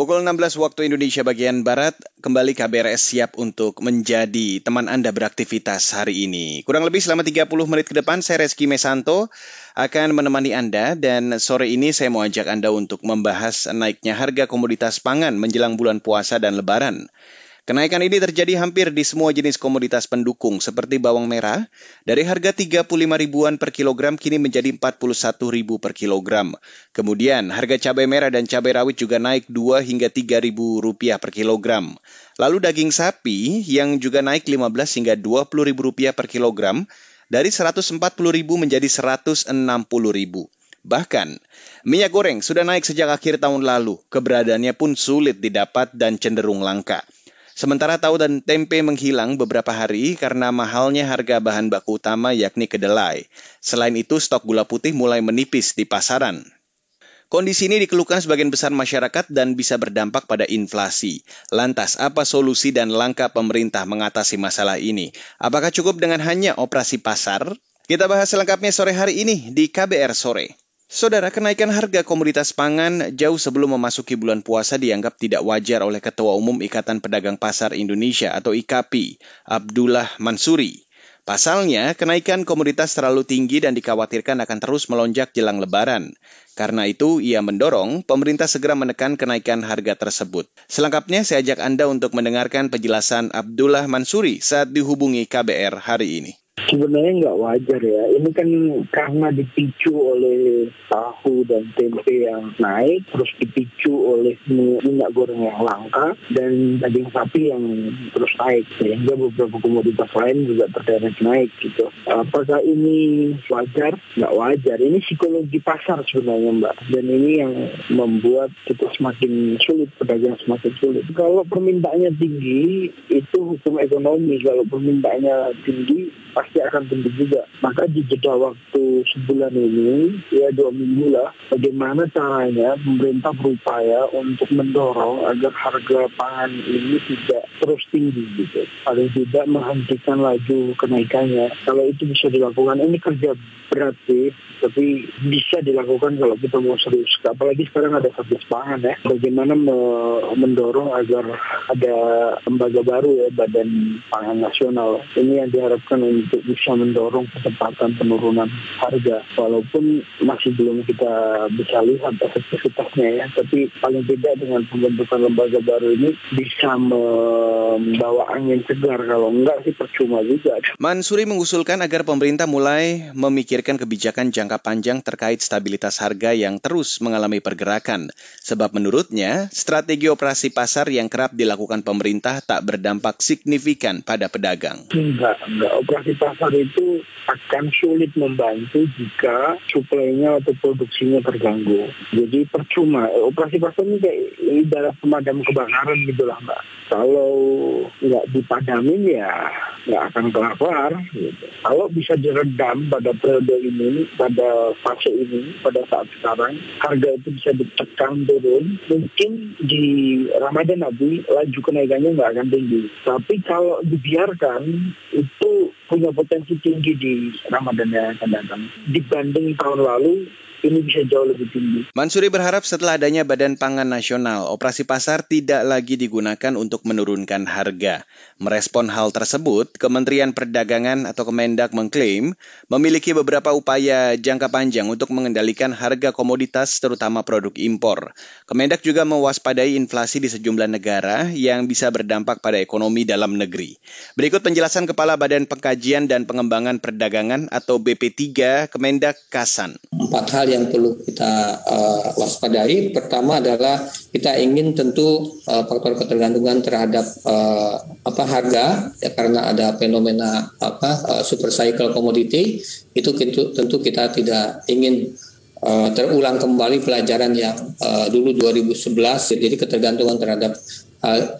Pukul 16 waktu Indonesia bagian Barat, kembali KBRS siap untuk menjadi teman Anda beraktivitas hari ini. Kurang lebih selama 30 menit ke depan, saya Reski Mesanto akan menemani Anda dan sore ini saya mau ajak Anda untuk membahas naiknya harga komoditas pangan menjelang bulan puasa dan lebaran. Kenaikan ini terjadi hampir di semua jenis komoditas pendukung seperti bawang merah dari harga 35 ribuan per kilogram kini menjadi 41 ribu per kilogram. Kemudian harga cabai merah dan cabai rawit juga naik 2 hingga 3 ribu rupiah per kilogram. Lalu daging sapi yang juga naik 15 hingga 20 ribu rupiah per kilogram dari 140 ribu menjadi 160 ribu. Bahkan, minyak goreng sudah naik sejak akhir tahun lalu, keberadaannya pun sulit didapat dan cenderung langka. Sementara tahu dan tempe menghilang beberapa hari karena mahalnya harga bahan baku utama yakni kedelai. Selain itu, stok gula putih mulai menipis di pasaran. Kondisi ini dikeluhkan sebagian besar masyarakat dan bisa berdampak pada inflasi. Lantas, apa solusi dan langkah pemerintah mengatasi masalah ini? Apakah cukup dengan hanya operasi pasar? Kita bahas selengkapnya sore hari ini di KBR Sore. Saudara, kenaikan harga komoditas pangan jauh sebelum memasuki bulan puasa dianggap tidak wajar oleh Ketua Umum Ikatan Pedagang Pasar Indonesia atau IKAPI, Abdullah Mansuri. Pasalnya, kenaikan komoditas terlalu tinggi dan dikhawatirkan akan terus melonjak jelang lebaran. Karena itu, ia mendorong pemerintah segera menekan kenaikan harga tersebut. Selengkapnya, saya ajak Anda untuk mendengarkan penjelasan Abdullah Mansuri saat dihubungi KBR hari ini sebenarnya nggak wajar ya. Ini kan karena dipicu oleh tahu dan tempe yang naik, terus dipicu oleh minyak goreng yang langka dan daging sapi yang terus naik. Sehingga beberapa komoditas lain juga terderet naik gitu. Apakah ini wajar? Nggak wajar. Ini psikologi pasar sebenarnya Mbak. Dan ini yang membuat kita semakin sulit, pedagang semakin sulit. Kalau permintaannya tinggi, itu hukum ekonomi. Kalau permintaannya tinggi, pasti akan tinggi juga. Maka di jeda waktu sebulan ini, ya dua minggu lah, bagaimana caranya pemerintah berupaya untuk mendorong agar harga pangan ini tidak terus tinggi gitu. Paling tidak menghentikan laju kenaikannya. Kalau itu bisa dilakukan, ini kerja berat sih, tapi bisa dilakukan kalau kita mau serius. Apalagi sekarang ada satgas pangan ya. Bagaimana mendorong agar ada lembaga baru ya, Badan Pangan Nasional. Ini yang diharapkan untuk bisa mendorong kecepatan penurunan harga walaupun masih belum kita bisa lihat efektivitasnya ya tapi paling tidak dengan pembentukan lembaga baru ini bisa membawa angin segar kalau enggak sih percuma juga. Mansuri mengusulkan agar pemerintah mulai memikirkan kebijakan jangka panjang terkait stabilitas harga yang terus mengalami pergerakan sebab menurutnya strategi operasi pasar yang kerap dilakukan pemerintah tak berdampak signifikan pada pedagang. Enggak, enggak. Operasi pasar itu akan sulit membantu jika suplainya atau produksinya terganggu. Jadi percuma. Operasi pasar ini kayak ibarat pemadam kebakaran gitu lah mbak. Kalau nggak dipadamin ya nggak akan kelar-kelar. Gitu. Kalau bisa diredam pada periode ini, pada fase ini, pada saat sekarang, harga itu bisa ditekan turun. Mungkin di Ramadan nanti laju kenaikannya nggak akan tinggi. Tapi kalau dibiarkan itu punya potensi tinggi di Ramadan yang akan datang. Dibanding tahun lalu, ini bisa jauh lebih tinggi. Mansuri berharap setelah adanya Badan Pangan Nasional, operasi pasar tidak lagi digunakan untuk menurunkan harga. Merespon hal tersebut, Kementerian Perdagangan atau Kemendak mengklaim memiliki beberapa upaya jangka panjang untuk mengendalikan harga komoditas terutama produk impor. Kemendak juga mewaspadai inflasi di sejumlah negara yang bisa berdampak pada ekonomi dalam negeri. Berikut penjelasan Kepala Badan Pengkajian dan Pengembangan Perdagangan atau BP3 Kemendak Kasan. Empat hal yang perlu kita uh, waspadai. Pertama adalah kita ingin tentu uh, faktor ketergantungan terhadap uh, apa harga ya karena ada fenomena apa uh, super cycle commodity itu tentu, tentu kita tidak ingin uh, terulang kembali pelajaran yang uh, dulu 2011 jadi ketergantungan terhadap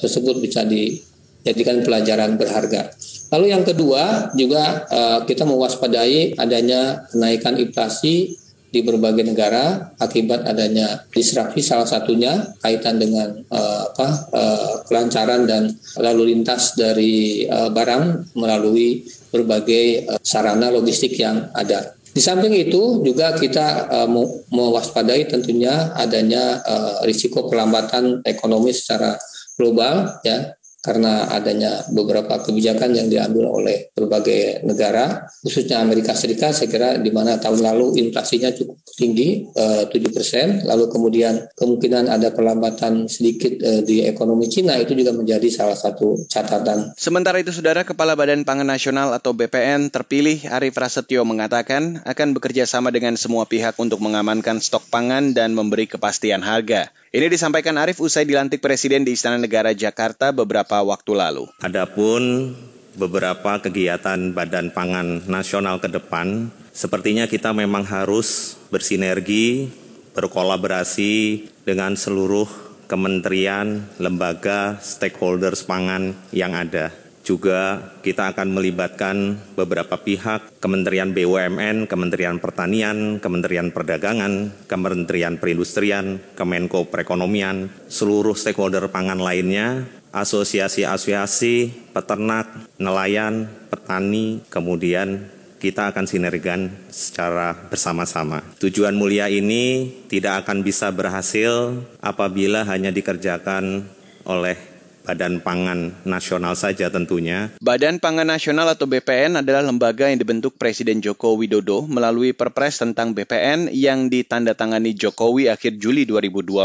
tersebut bisa dijadikan pelajaran berharga. Lalu yang kedua juga uh, kita mewaspadai adanya kenaikan inflasi di berbagai negara akibat adanya disrupsi salah satunya kaitan dengan uh, apa uh, kelancaran dan lalu lintas dari uh, barang melalui berbagai uh, sarana logistik yang ada. Di samping itu juga kita uh, mewaspadai tentunya adanya uh, risiko perlambatan ekonomi secara global ya karena adanya beberapa kebijakan yang diambil oleh berbagai negara, khususnya Amerika Serikat, saya kira di mana tahun lalu inflasinya cukup tinggi, eh, 7%, lalu kemudian kemungkinan ada perlambatan sedikit eh, di ekonomi Cina itu juga menjadi salah satu catatan. Sementara itu, Saudara Kepala Badan Pangan Nasional atau BPN terpilih Arif Rasetyo mengatakan akan bekerja sama dengan semua pihak untuk mengamankan stok pangan dan memberi kepastian harga. Ini disampaikan Arif usai dilantik Presiden di Istana Negara Jakarta beberapa waktu lalu. Adapun beberapa kegiatan Badan Pangan Nasional ke depan, sepertinya kita memang harus bersinergi, berkolaborasi dengan seluruh kementerian, lembaga, stakeholders pangan yang ada. Juga kita akan melibatkan beberapa pihak, Kementerian BUMN, Kementerian Pertanian, Kementerian Perdagangan, Kementerian Perindustrian, Kemenko Perekonomian, seluruh stakeholder pangan lainnya, asosiasi-asosiasi, peternak, nelayan, petani, kemudian kita akan sinergikan secara bersama-sama. Tujuan mulia ini tidak akan bisa berhasil apabila hanya dikerjakan oleh Badan Pangan Nasional saja tentunya. Badan Pangan Nasional atau BPN adalah lembaga yang dibentuk Presiden Joko Widodo melalui Perpres tentang BPN yang ditandatangani Jokowi akhir Juli 2021.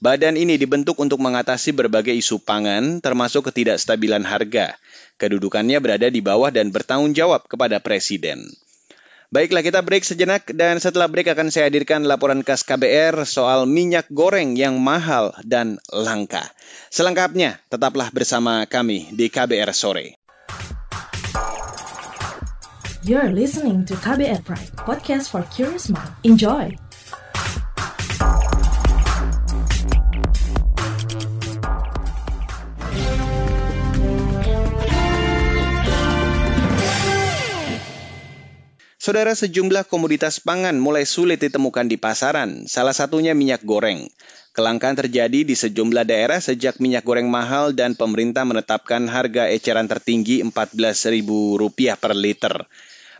Badan ini dibentuk untuk mengatasi berbagai isu pangan, termasuk ketidakstabilan harga. Kedudukannya berada di bawah dan bertanggung jawab kepada Presiden. Baiklah kita break sejenak dan setelah break akan saya hadirkan laporan khas KBR soal minyak goreng yang mahal dan langka. Selengkapnya tetaplah bersama kami di KBR sore. You're listening to KBR Pride, podcast for curious mind. Enjoy. Saudara sejumlah komoditas pangan mulai sulit ditemukan di pasaran, salah satunya minyak goreng. Kelangkaan terjadi di sejumlah daerah sejak minyak goreng mahal dan pemerintah menetapkan harga eceran tertinggi Rp14.000 per liter.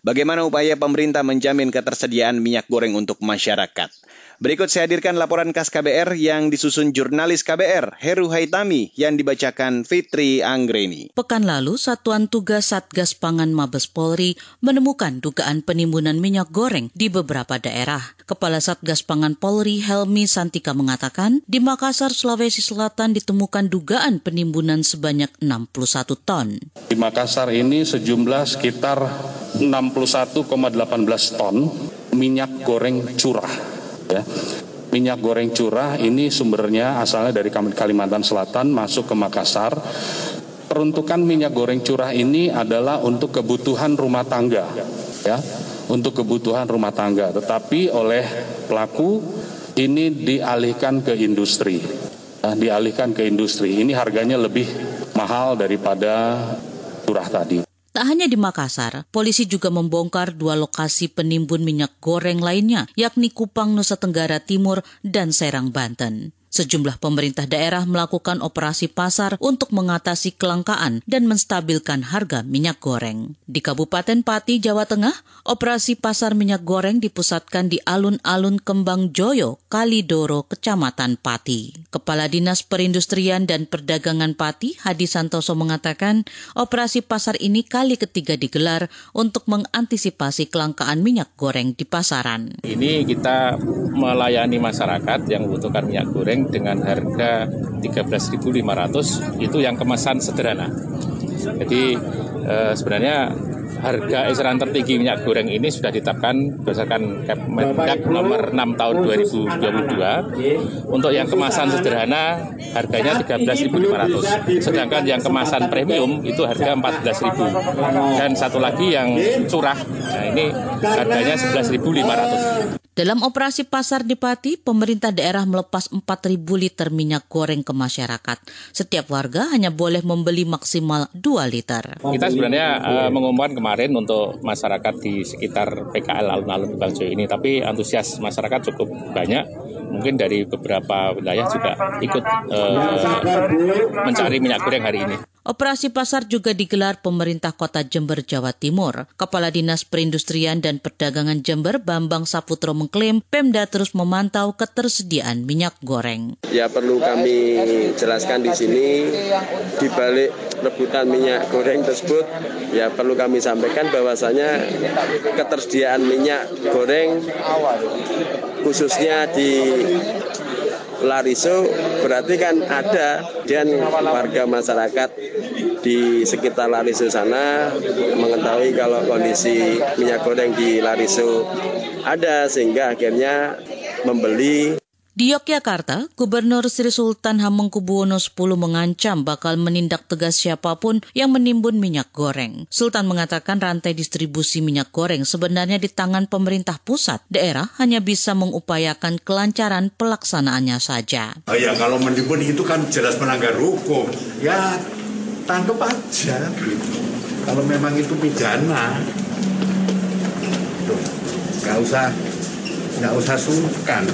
Bagaimana upaya pemerintah menjamin ketersediaan minyak goreng untuk masyarakat? Berikut saya hadirkan laporan khas KBR yang disusun jurnalis KBR Heru Haitami yang dibacakan Fitri Anggreni. Pekan lalu, Satuan Tugas Satgas Pangan Mabes Polri menemukan dugaan penimbunan minyak goreng di beberapa daerah. Kepala Satgas Pangan Polri Helmi Santika mengatakan, di Makassar, Sulawesi Selatan ditemukan dugaan penimbunan sebanyak 61 ton. Di Makassar ini sejumlah sekitar 61,18 ton minyak goreng curah ya. Minyak goreng curah ini sumbernya asalnya dari Kalimantan Selatan masuk ke Makassar. Peruntukan minyak goreng curah ini adalah untuk kebutuhan rumah tangga, ya, untuk kebutuhan rumah tangga. Tetapi oleh pelaku ini dialihkan ke industri, ya, dialihkan ke industri. Ini harganya lebih mahal daripada curah tadi. Tak hanya di Makassar, polisi juga membongkar dua lokasi penimbun minyak goreng lainnya, yakni Kupang, Nusa Tenggara Timur, dan Serang, Banten. Sejumlah pemerintah daerah melakukan operasi pasar untuk mengatasi kelangkaan dan menstabilkan harga minyak goreng. Di Kabupaten Pati, Jawa Tengah, operasi pasar minyak goreng dipusatkan di alun-alun Kembang Joyo, Kalidoro, Kecamatan Pati. Kepala Dinas Perindustrian dan Perdagangan Pati, Hadi Santoso mengatakan, operasi pasar ini kali ketiga digelar untuk mengantisipasi kelangkaan minyak goreng di pasaran. Ini kita melayani masyarakat yang membutuhkan minyak goreng goreng dengan harga 13.500 itu yang kemasan sederhana. Jadi eh, sebenarnya harga eceran tertinggi minyak goreng ini sudah ditetapkan berdasarkan Kemendak nomor 6 tahun 2022. Untuk yang kemasan sederhana harganya 13.500. Sedangkan yang kemasan premium itu harga 14.000. Dan satu lagi yang curah, nah ini harganya 11.500. Dalam operasi pasar di Pati, pemerintah daerah melepas 4.000 liter minyak goreng ke masyarakat. Setiap warga hanya boleh membeli maksimal 2 liter. Kita sebenarnya uh, mengumumkan kemarin untuk masyarakat di sekitar PKL alun-alun Bangjo ini, tapi antusias masyarakat cukup banyak. Mungkin dari beberapa wilayah juga ikut uh, mencari minyak goreng hari ini. Operasi pasar juga digelar pemerintah kota Jember, Jawa Timur. Kepala Dinas Perindustrian dan Perdagangan Jember, Bambang Saputro mengklaim Pemda terus memantau ketersediaan minyak goreng. Ya perlu kami jelaskan di sini, di balik rebutan minyak goreng tersebut, ya perlu kami sampaikan bahwasanya ketersediaan minyak goreng khususnya di Lariso berarti kan ada dan warga masyarakat di sekitar Lariso sana mengetahui kalau kondisi minyak goreng di Lariso ada sehingga akhirnya membeli di Yogyakarta, Gubernur Sri Sultan Hamengkubuwono X mengancam bakal menindak tegas siapa pun yang menimbun minyak goreng. Sultan mengatakan rantai distribusi minyak goreng sebenarnya di tangan pemerintah pusat. Daerah hanya bisa mengupayakan kelancaran pelaksanaannya saja. Oh ya, kalau menimbun itu kan jelas melanggar hukum. Ya, tangkap aja gitu. Kalau memang itu pidana, nggak usah nggak usah sungkan.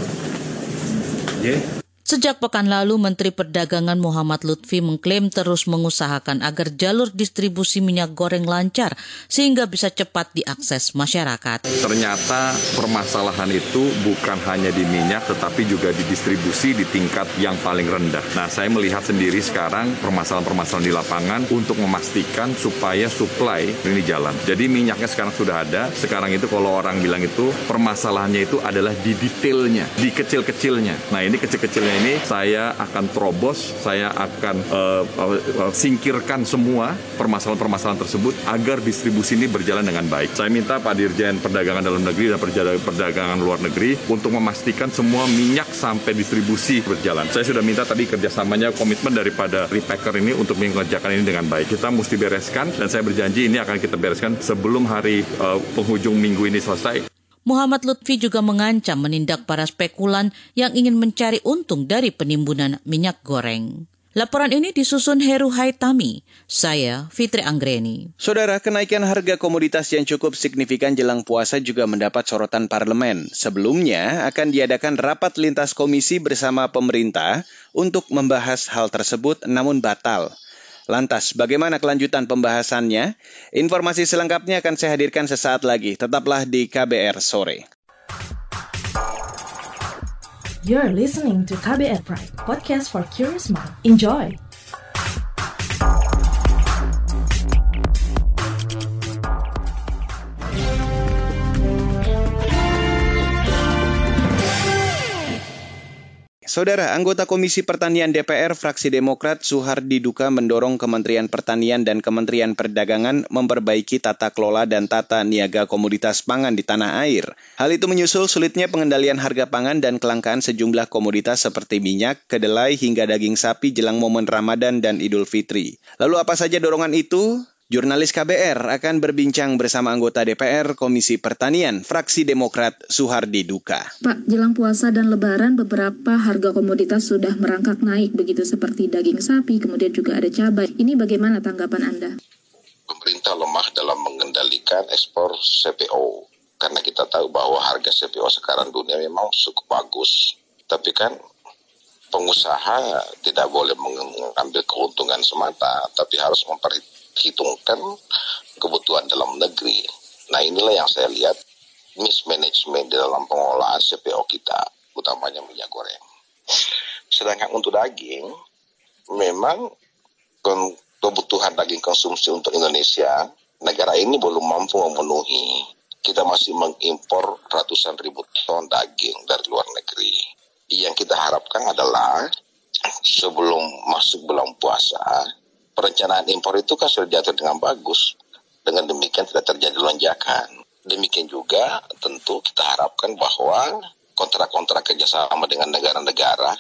Sejak pekan lalu, Menteri Perdagangan Muhammad Lutfi mengklaim terus mengusahakan agar jalur distribusi minyak goreng lancar sehingga bisa cepat diakses masyarakat. Ternyata permasalahan itu bukan hanya di minyak tetapi juga di distribusi di tingkat yang paling rendah. Nah, saya melihat sendiri sekarang permasalahan-permasalahan di lapangan untuk memastikan supaya supply ini jalan. Jadi minyaknya sekarang sudah ada. Sekarang itu kalau orang bilang itu permasalahannya itu adalah di detailnya, di kecil-kecilnya. Nah, ini kecil-kecilnya ini saya akan terobos, saya akan uh, uh, singkirkan semua permasalahan-permasalahan tersebut agar distribusi ini berjalan dengan baik. Saya minta Pak Dirjen Perdagangan Dalam Negeri dan Perdagangan Luar Negeri untuk memastikan semua minyak sampai distribusi berjalan. Saya sudah minta tadi kerjasamanya komitmen daripada repacker ini untuk mengerjakan ini dengan baik. Kita mesti bereskan dan saya berjanji ini akan kita bereskan sebelum hari uh, penghujung minggu ini selesai. Muhammad Lutfi juga mengancam menindak para spekulan yang ingin mencari untung dari penimbunan minyak goreng. Laporan ini disusun Heru Haitami. Saya Fitri Anggreni. Saudara, kenaikan harga komoditas yang cukup signifikan jelang puasa juga mendapat sorotan parlemen. Sebelumnya akan diadakan rapat lintas komisi bersama pemerintah untuk membahas hal tersebut namun batal. Lantas, bagaimana kelanjutan pembahasannya? Informasi selengkapnya akan saya hadirkan sesaat lagi. Tetaplah di KBR Sore. You're listening to KBR Pride, podcast for curious mind. Enjoy! Saudara, anggota Komisi Pertanian DPR fraksi Demokrat Suhardi Duka mendorong Kementerian Pertanian dan Kementerian Perdagangan memperbaiki tata kelola dan tata niaga komoditas pangan di tanah air. Hal itu menyusul sulitnya pengendalian harga pangan dan kelangkaan sejumlah komoditas seperti minyak, kedelai hingga daging sapi jelang momen Ramadan dan Idul Fitri. Lalu apa saja dorongan itu? Jurnalis KBR akan berbincang bersama anggota DPR Komisi Pertanian fraksi Demokrat Suhardi Duka. Pak, jelang puasa dan lebaran beberapa harga komoditas sudah merangkak naik begitu seperti daging sapi, kemudian juga ada cabai. Ini bagaimana tanggapan Anda? Pemerintah lemah dalam mengendalikan ekspor CPO karena kita tahu bahwa harga CPO sekarang dunia memang cukup bagus. Tapi kan pengusaha tidak boleh mengambil keuntungan semata, tapi harus memperhitungkan hitungkan kebutuhan dalam negeri. Nah inilah yang saya lihat mismanagement di dalam pengolahan CPO kita, utamanya minyak goreng. Sedangkan untuk daging, memang kebutuhan daging konsumsi untuk Indonesia, negara ini belum mampu memenuhi. Kita masih mengimpor ratusan ribu ton daging dari luar negeri. Yang kita harapkan adalah sebelum masuk bulan puasa, perencanaan impor itu kan sudah diatur dengan bagus. Dengan demikian tidak terjadi lonjakan. Demikian juga tentu kita harapkan bahwa kontrak-kontrak kerjasama dengan negara-negara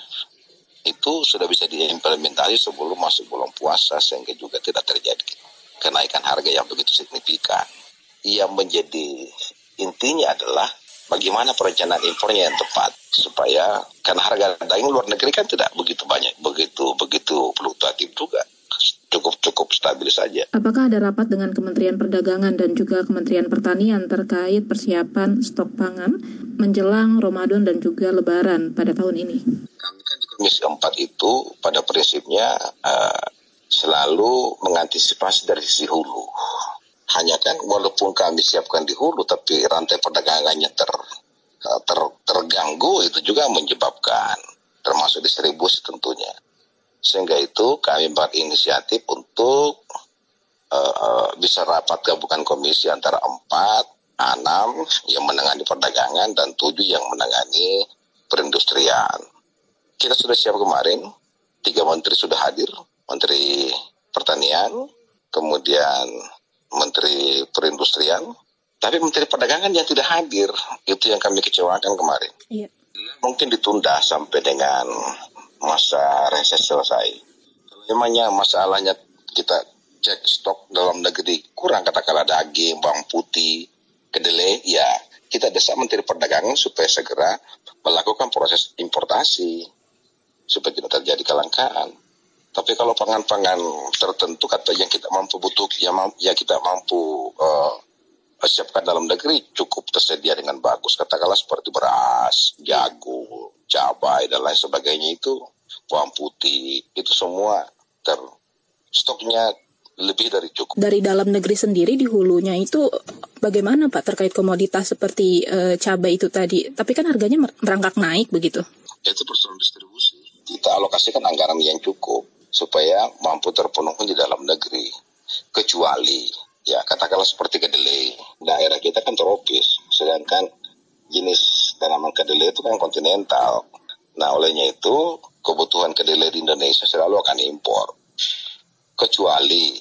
itu sudah bisa diimplementasi sebelum masuk bulan puasa sehingga juga tidak terjadi kenaikan harga yang begitu signifikan. Yang menjadi intinya adalah bagaimana perencanaan impornya yang tepat supaya karena harga daging luar negeri kan tidak begitu banyak begitu begitu fluktuatif juga cukup cukup stabil saja. Apakah ada rapat dengan Kementerian Perdagangan dan juga Kementerian Pertanian terkait persiapan stok pangan menjelang Ramadan dan juga Lebaran pada tahun ini? Kami kan di Komisi 4 itu pada prinsipnya uh, selalu mengantisipasi dari sisi hulu. Hanya kan walaupun kami siapkan di hulu tapi rantai perdagangannya ter, uh, ter terganggu itu juga menyebabkan termasuk distribusi tentunya sehingga itu kami berinisiatif untuk uh, uh, bisa rapat gabungan komisi antara empat, enam yang menangani perdagangan dan tujuh yang menangani perindustrian. Kita sudah siap kemarin, tiga menteri sudah hadir, menteri pertanian, kemudian menteri perindustrian, tapi menteri perdagangan yang tidak hadir, itu yang kami kecewakan kemarin. Iya. Mungkin ditunda sampai dengan masa reses selesai. Memangnya masalahnya kita cek stok dalam negeri kurang katakanlah daging, bawang putih, kedelai, ya kita desak Menteri Perdagangan supaya segera melakukan proses importasi supaya tidak terjadi kelangkaan. Tapi kalau pangan-pangan tertentu kata yang kita mampu butuh, ya kita mampu uh, siapkan dalam negeri cukup tersedia dengan bagus. Katakanlah seperti beras, jagung, cabai dan lain sebagainya itu bawang putih itu semua ter stoknya lebih dari cukup. Dari dalam negeri sendiri di hulunya itu bagaimana Pak terkait komoditas seperti e, cabai itu tadi? Tapi kan harganya merangkak naik begitu. Itu persoalan distribusi. Kita alokasikan anggaran yang cukup supaya mampu terpenuhi di dalam negeri. Kecuali ya katakanlah seperti kedelai. Daerah kita kan tropis, sedangkan jenis tanaman kedelai itu kan kontinental. Nah, olehnya itu kebutuhan kedelai di Indonesia selalu akan impor. Kecuali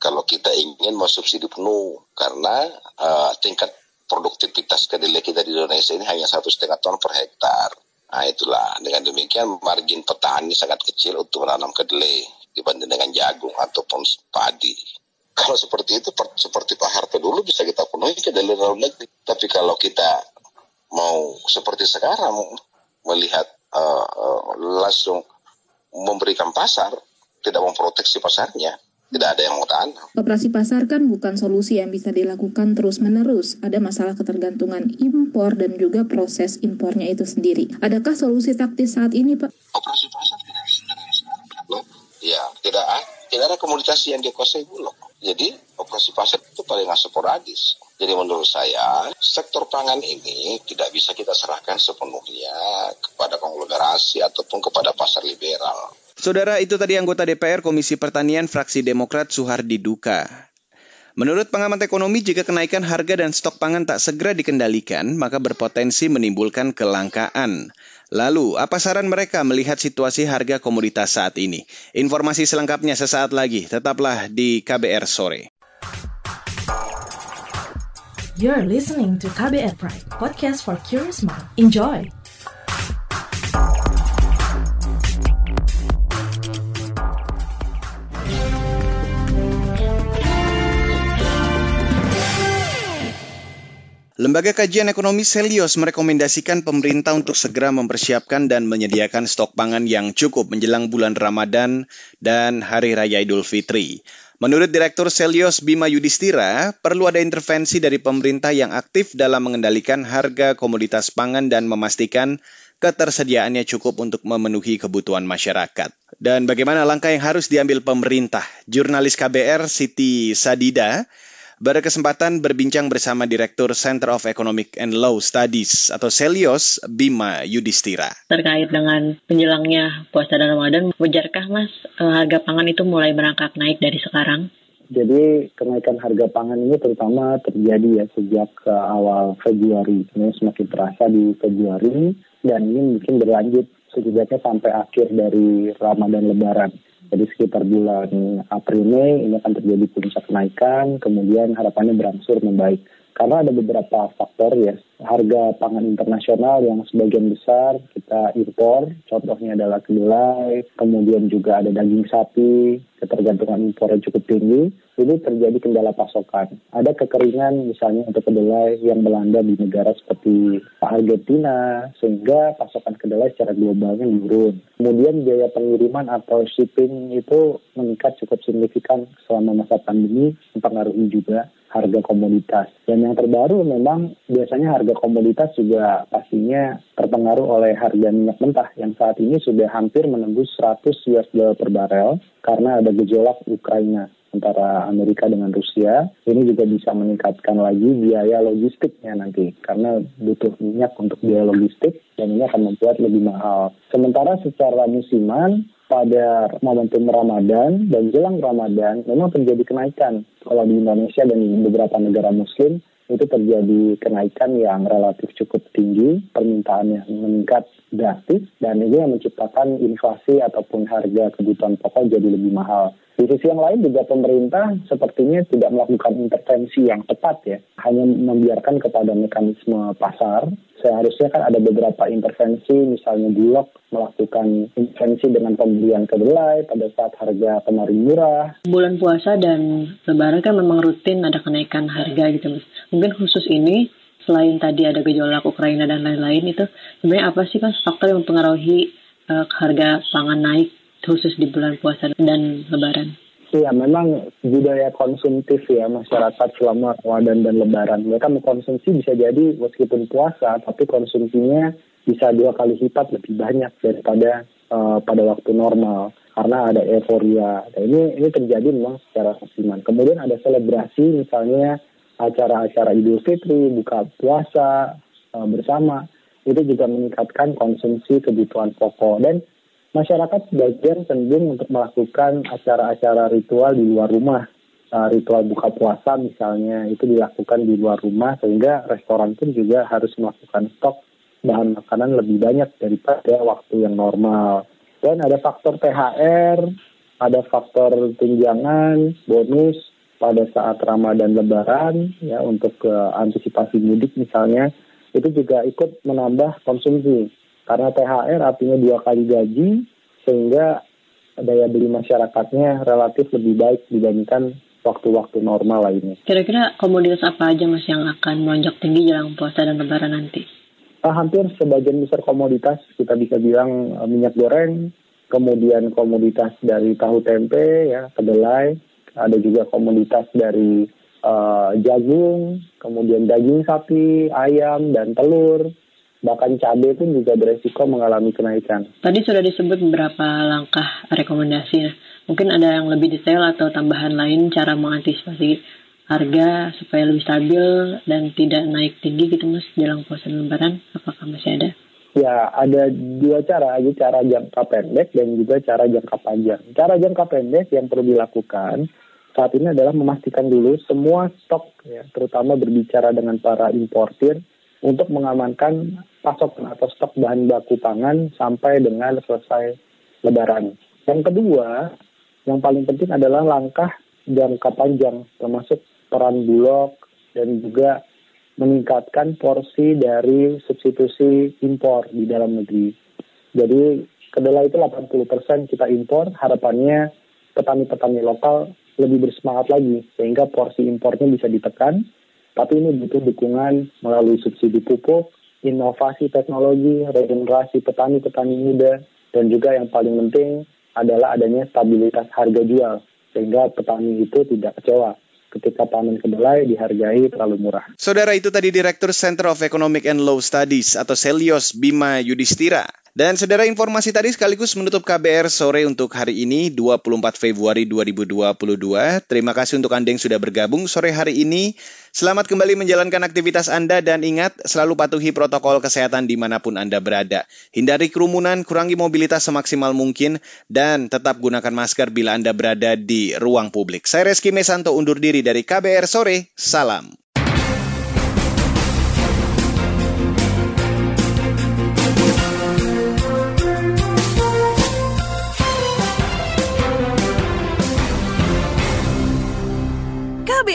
kalau kita ingin mensubsidi penuh karena uh, tingkat produktivitas kedelai kita di Indonesia ini hanya satu setengah ton per hektar. Nah itulah dengan demikian margin petani sangat kecil untuk menanam kedelai dibanding dengan jagung ataupun padi. Kalau seperti itu seperti Pak Harto dulu bisa kita penuhi kedelai dalam negeri. Tapi kalau kita mau seperti sekarang melihat uh, uh, langsung memberikan pasar, tidak memproteksi pasarnya, tidak ada yang mau tahan. Operasi pasar kan bukan solusi yang bisa dilakukan terus-menerus. Ada masalah ketergantungan impor dan juga proses impornya itu sendiri. Adakah solusi taktis saat ini, Pak? Operasi pasar tidak bisa Ya, tidak, tidak ada komunikasi yang dikuasai Bulog. Jadi operasi pasar itu paling sporadis. Jadi menurut saya sektor pangan ini tidak bisa kita serahkan sepenuhnya kepada konglomerasi ataupun kepada pasar liberal. Saudara itu tadi anggota DPR Komisi Pertanian fraksi Demokrat Suhardi Duka. Menurut pengamat ekonomi, jika kenaikan harga dan stok pangan tak segera dikendalikan, maka berpotensi menimbulkan kelangkaan. Lalu, apa saran mereka melihat situasi harga komoditas saat ini? Informasi selengkapnya sesaat lagi, tetaplah di KBR Sore. You're listening to KBR Pride, podcast for curious mind. Enjoy! Lembaga Kajian Ekonomi Selios merekomendasikan pemerintah untuk segera mempersiapkan dan menyediakan stok pangan yang cukup menjelang bulan Ramadan dan Hari Raya Idul Fitri. Menurut Direktur Selios Bima Yudhistira, perlu ada intervensi dari pemerintah yang aktif dalam mengendalikan harga komoditas pangan dan memastikan ketersediaannya cukup untuk memenuhi kebutuhan masyarakat. Dan bagaimana langkah yang harus diambil pemerintah? Jurnalis KBR Siti Sadida berkesempatan berbincang bersama Direktur Center of Economic and Law Studies atau Selios Bima Yudhistira. Terkait dengan penjelangnya puasa dan Ramadan, wajarkah Mas eh, harga pangan itu mulai merangkak naik dari sekarang? Jadi kenaikan harga pangan ini terutama terjadi ya sejak ke awal Februari. Ini semakin terasa di Februari dan ini mungkin berlanjut setidaknya sampai akhir dari Ramadan Lebaran. Jadi sekitar bulan April Mei ini akan terjadi puncak kenaikan, kemudian harapannya berangsur membaik. Karena ada beberapa faktor ya, harga pangan internasional yang sebagian besar kita impor, contohnya adalah kedelai, kemudian juga ada daging sapi, ketergantungan impornya cukup tinggi, ini terjadi kendala pasokan. Ada kekeringan misalnya untuk kedelai yang melanda di negara seperti Argentina, sehingga pasokan kedelai secara globalnya menurun. Kemudian biaya pengiriman atau shipping itu meningkat cukup signifikan selama masa pandemi, mempengaruhi juga harga komoditas. Dan yang terbaru memang biasanya harga komoditas juga pastinya terpengaruh oleh harga minyak mentah yang saat ini sudah hampir menembus 100 US dollar per barel karena ada gejolak Ukraina antara Amerika dengan Rusia. Ini juga bisa meningkatkan lagi biaya logistiknya nanti karena butuh minyak untuk biaya logistik dan ini akan membuat lebih mahal. Sementara secara musiman pada momentum Ramadan dan jelang Ramadan memang terjadi kenaikan. Kalau di Indonesia dan di beberapa negara muslim itu terjadi kenaikan yang relatif cukup tinggi, permintaannya meningkat drastis, dan ini yang menciptakan inflasi ataupun harga kebutuhan pokok jadi lebih mahal. Di sisi yang lain juga pemerintah sepertinya tidak melakukan intervensi yang tepat ya, hanya membiarkan kepada mekanisme pasar. Seharusnya kan ada beberapa intervensi, misalnya Bulog melakukan intervensi dengan pembelian kedelai pada saat harga kemarin murah. Bulan puasa dan lebaran kan memang rutin ada kenaikan harga gitu mas. Mungkin khusus ini selain tadi ada gejolak Ukraina dan lain-lain itu sebenarnya apa sih kan faktor yang mempengaruhi uh, harga pangan naik khusus di bulan puasa dan lebaran? Iya, memang budaya konsumtif ya masyarakat selama Ramadan dan Lebaran. Mereka mengkonsumsi bisa jadi meskipun puasa, tapi konsumsinya bisa dua kali lipat lebih banyak daripada uh, pada waktu normal karena ada euforia. Nah, ini ini terjadi memang secara musiman. Kemudian ada selebrasi misalnya acara-acara Idul Fitri, buka puasa uh, bersama itu juga meningkatkan konsumsi kebutuhan pokok dan masyarakat sebagian cenderung untuk melakukan acara-acara ritual di luar rumah. Uh, ritual buka puasa misalnya itu dilakukan di luar rumah sehingga restoran pun juga harus melakukan stok bahan makanan lebih banyak daripada waktu yang normal. Dan ada faktor THR, ada faktor tunjangan, bonus pada saat Ramadan Lebaran ya untuk uh, antisipasi mudik misalnya itu juga ikut menambah konsumsi. Karena THR artinya dua kali gaji, sehingga daya beli masyarakatnya relatif lebih baik dibandingkan waktu-waktu normal lainnya. Kira-kira komoditas apa aja mas yang akan melonjak tinggi jelang puasa dan lebaran nanti? Uh, hampir sebagian besar komoditas kita bisa bilang uh, minyak goreng, kemudian komoditas dari tahu tempe, ya kedelai, ada juga komoditas dari uh, jagung, kemudian daging sapi, ayam dan telur, bahkan cabai pun juga beresiko mengalami kenaikan. Tadi sudah disebut beberapa langkah rekomendasi. Nah, mungkin ada yang lebih detail atau tambahan lain cara mengantisipasi harga supaya lebih stabil dan tidak naik tinggi gitu mas jelang puasa lebaran. Apakah masih ada? Ya, ada dua cara, ada cara jangka pendek dan juga cara jangka panjang. Cara jangka pendek yang perlu dilakukan saat ini adalah memastikan dulu semua stok, ya, terutama berbicara dengan para importir, untuk mengamankan pasokan atau stok bahan baku pangan sampai dengan selesai lebaran. Yang kedua, yang paling penting adalah langkah jangka panjang termasuk peran Bulog dan juga meningkatkan porsi dari substitusi impor di dalam negeri. Jadi kedelai itu 80% kita impor, harapannya petani-petani lokal lebih bersemangat lagi sehingga porsi impornya bisa ditekan tapi ini butuh dukungan melalui subsidi pupuk, inovasi teknologi, regenerasi petani-petani muda, dan juga yang paling penting adalah adanya stabilitas harga jual, sehingga petani itu tidak kecewa ketika panen kedelai dihargai terlalu murah. Saudara itu tadi Direktur Center of Economic and Law Studies atau Selios Bima Yudhistira. Dan saudara informasi tadi sekaligus menutup KBR sore untuk hari ini 24 Februari 2022. Terima kasih untuk Anda yang sudah bergabung sore hari ini. Selamat kembali menjalankan aktivitas Anda dan ingat selalu patuhi protokol kesehatan di mana pun Anda berada. Hindari kerumunan, kurangi mobilitas semaksimal mungkin, dan tetap gunakan masker bila Anda berada di ruang publik. Saya Reski Mesanto undur diri dari KBR Sore. Salam.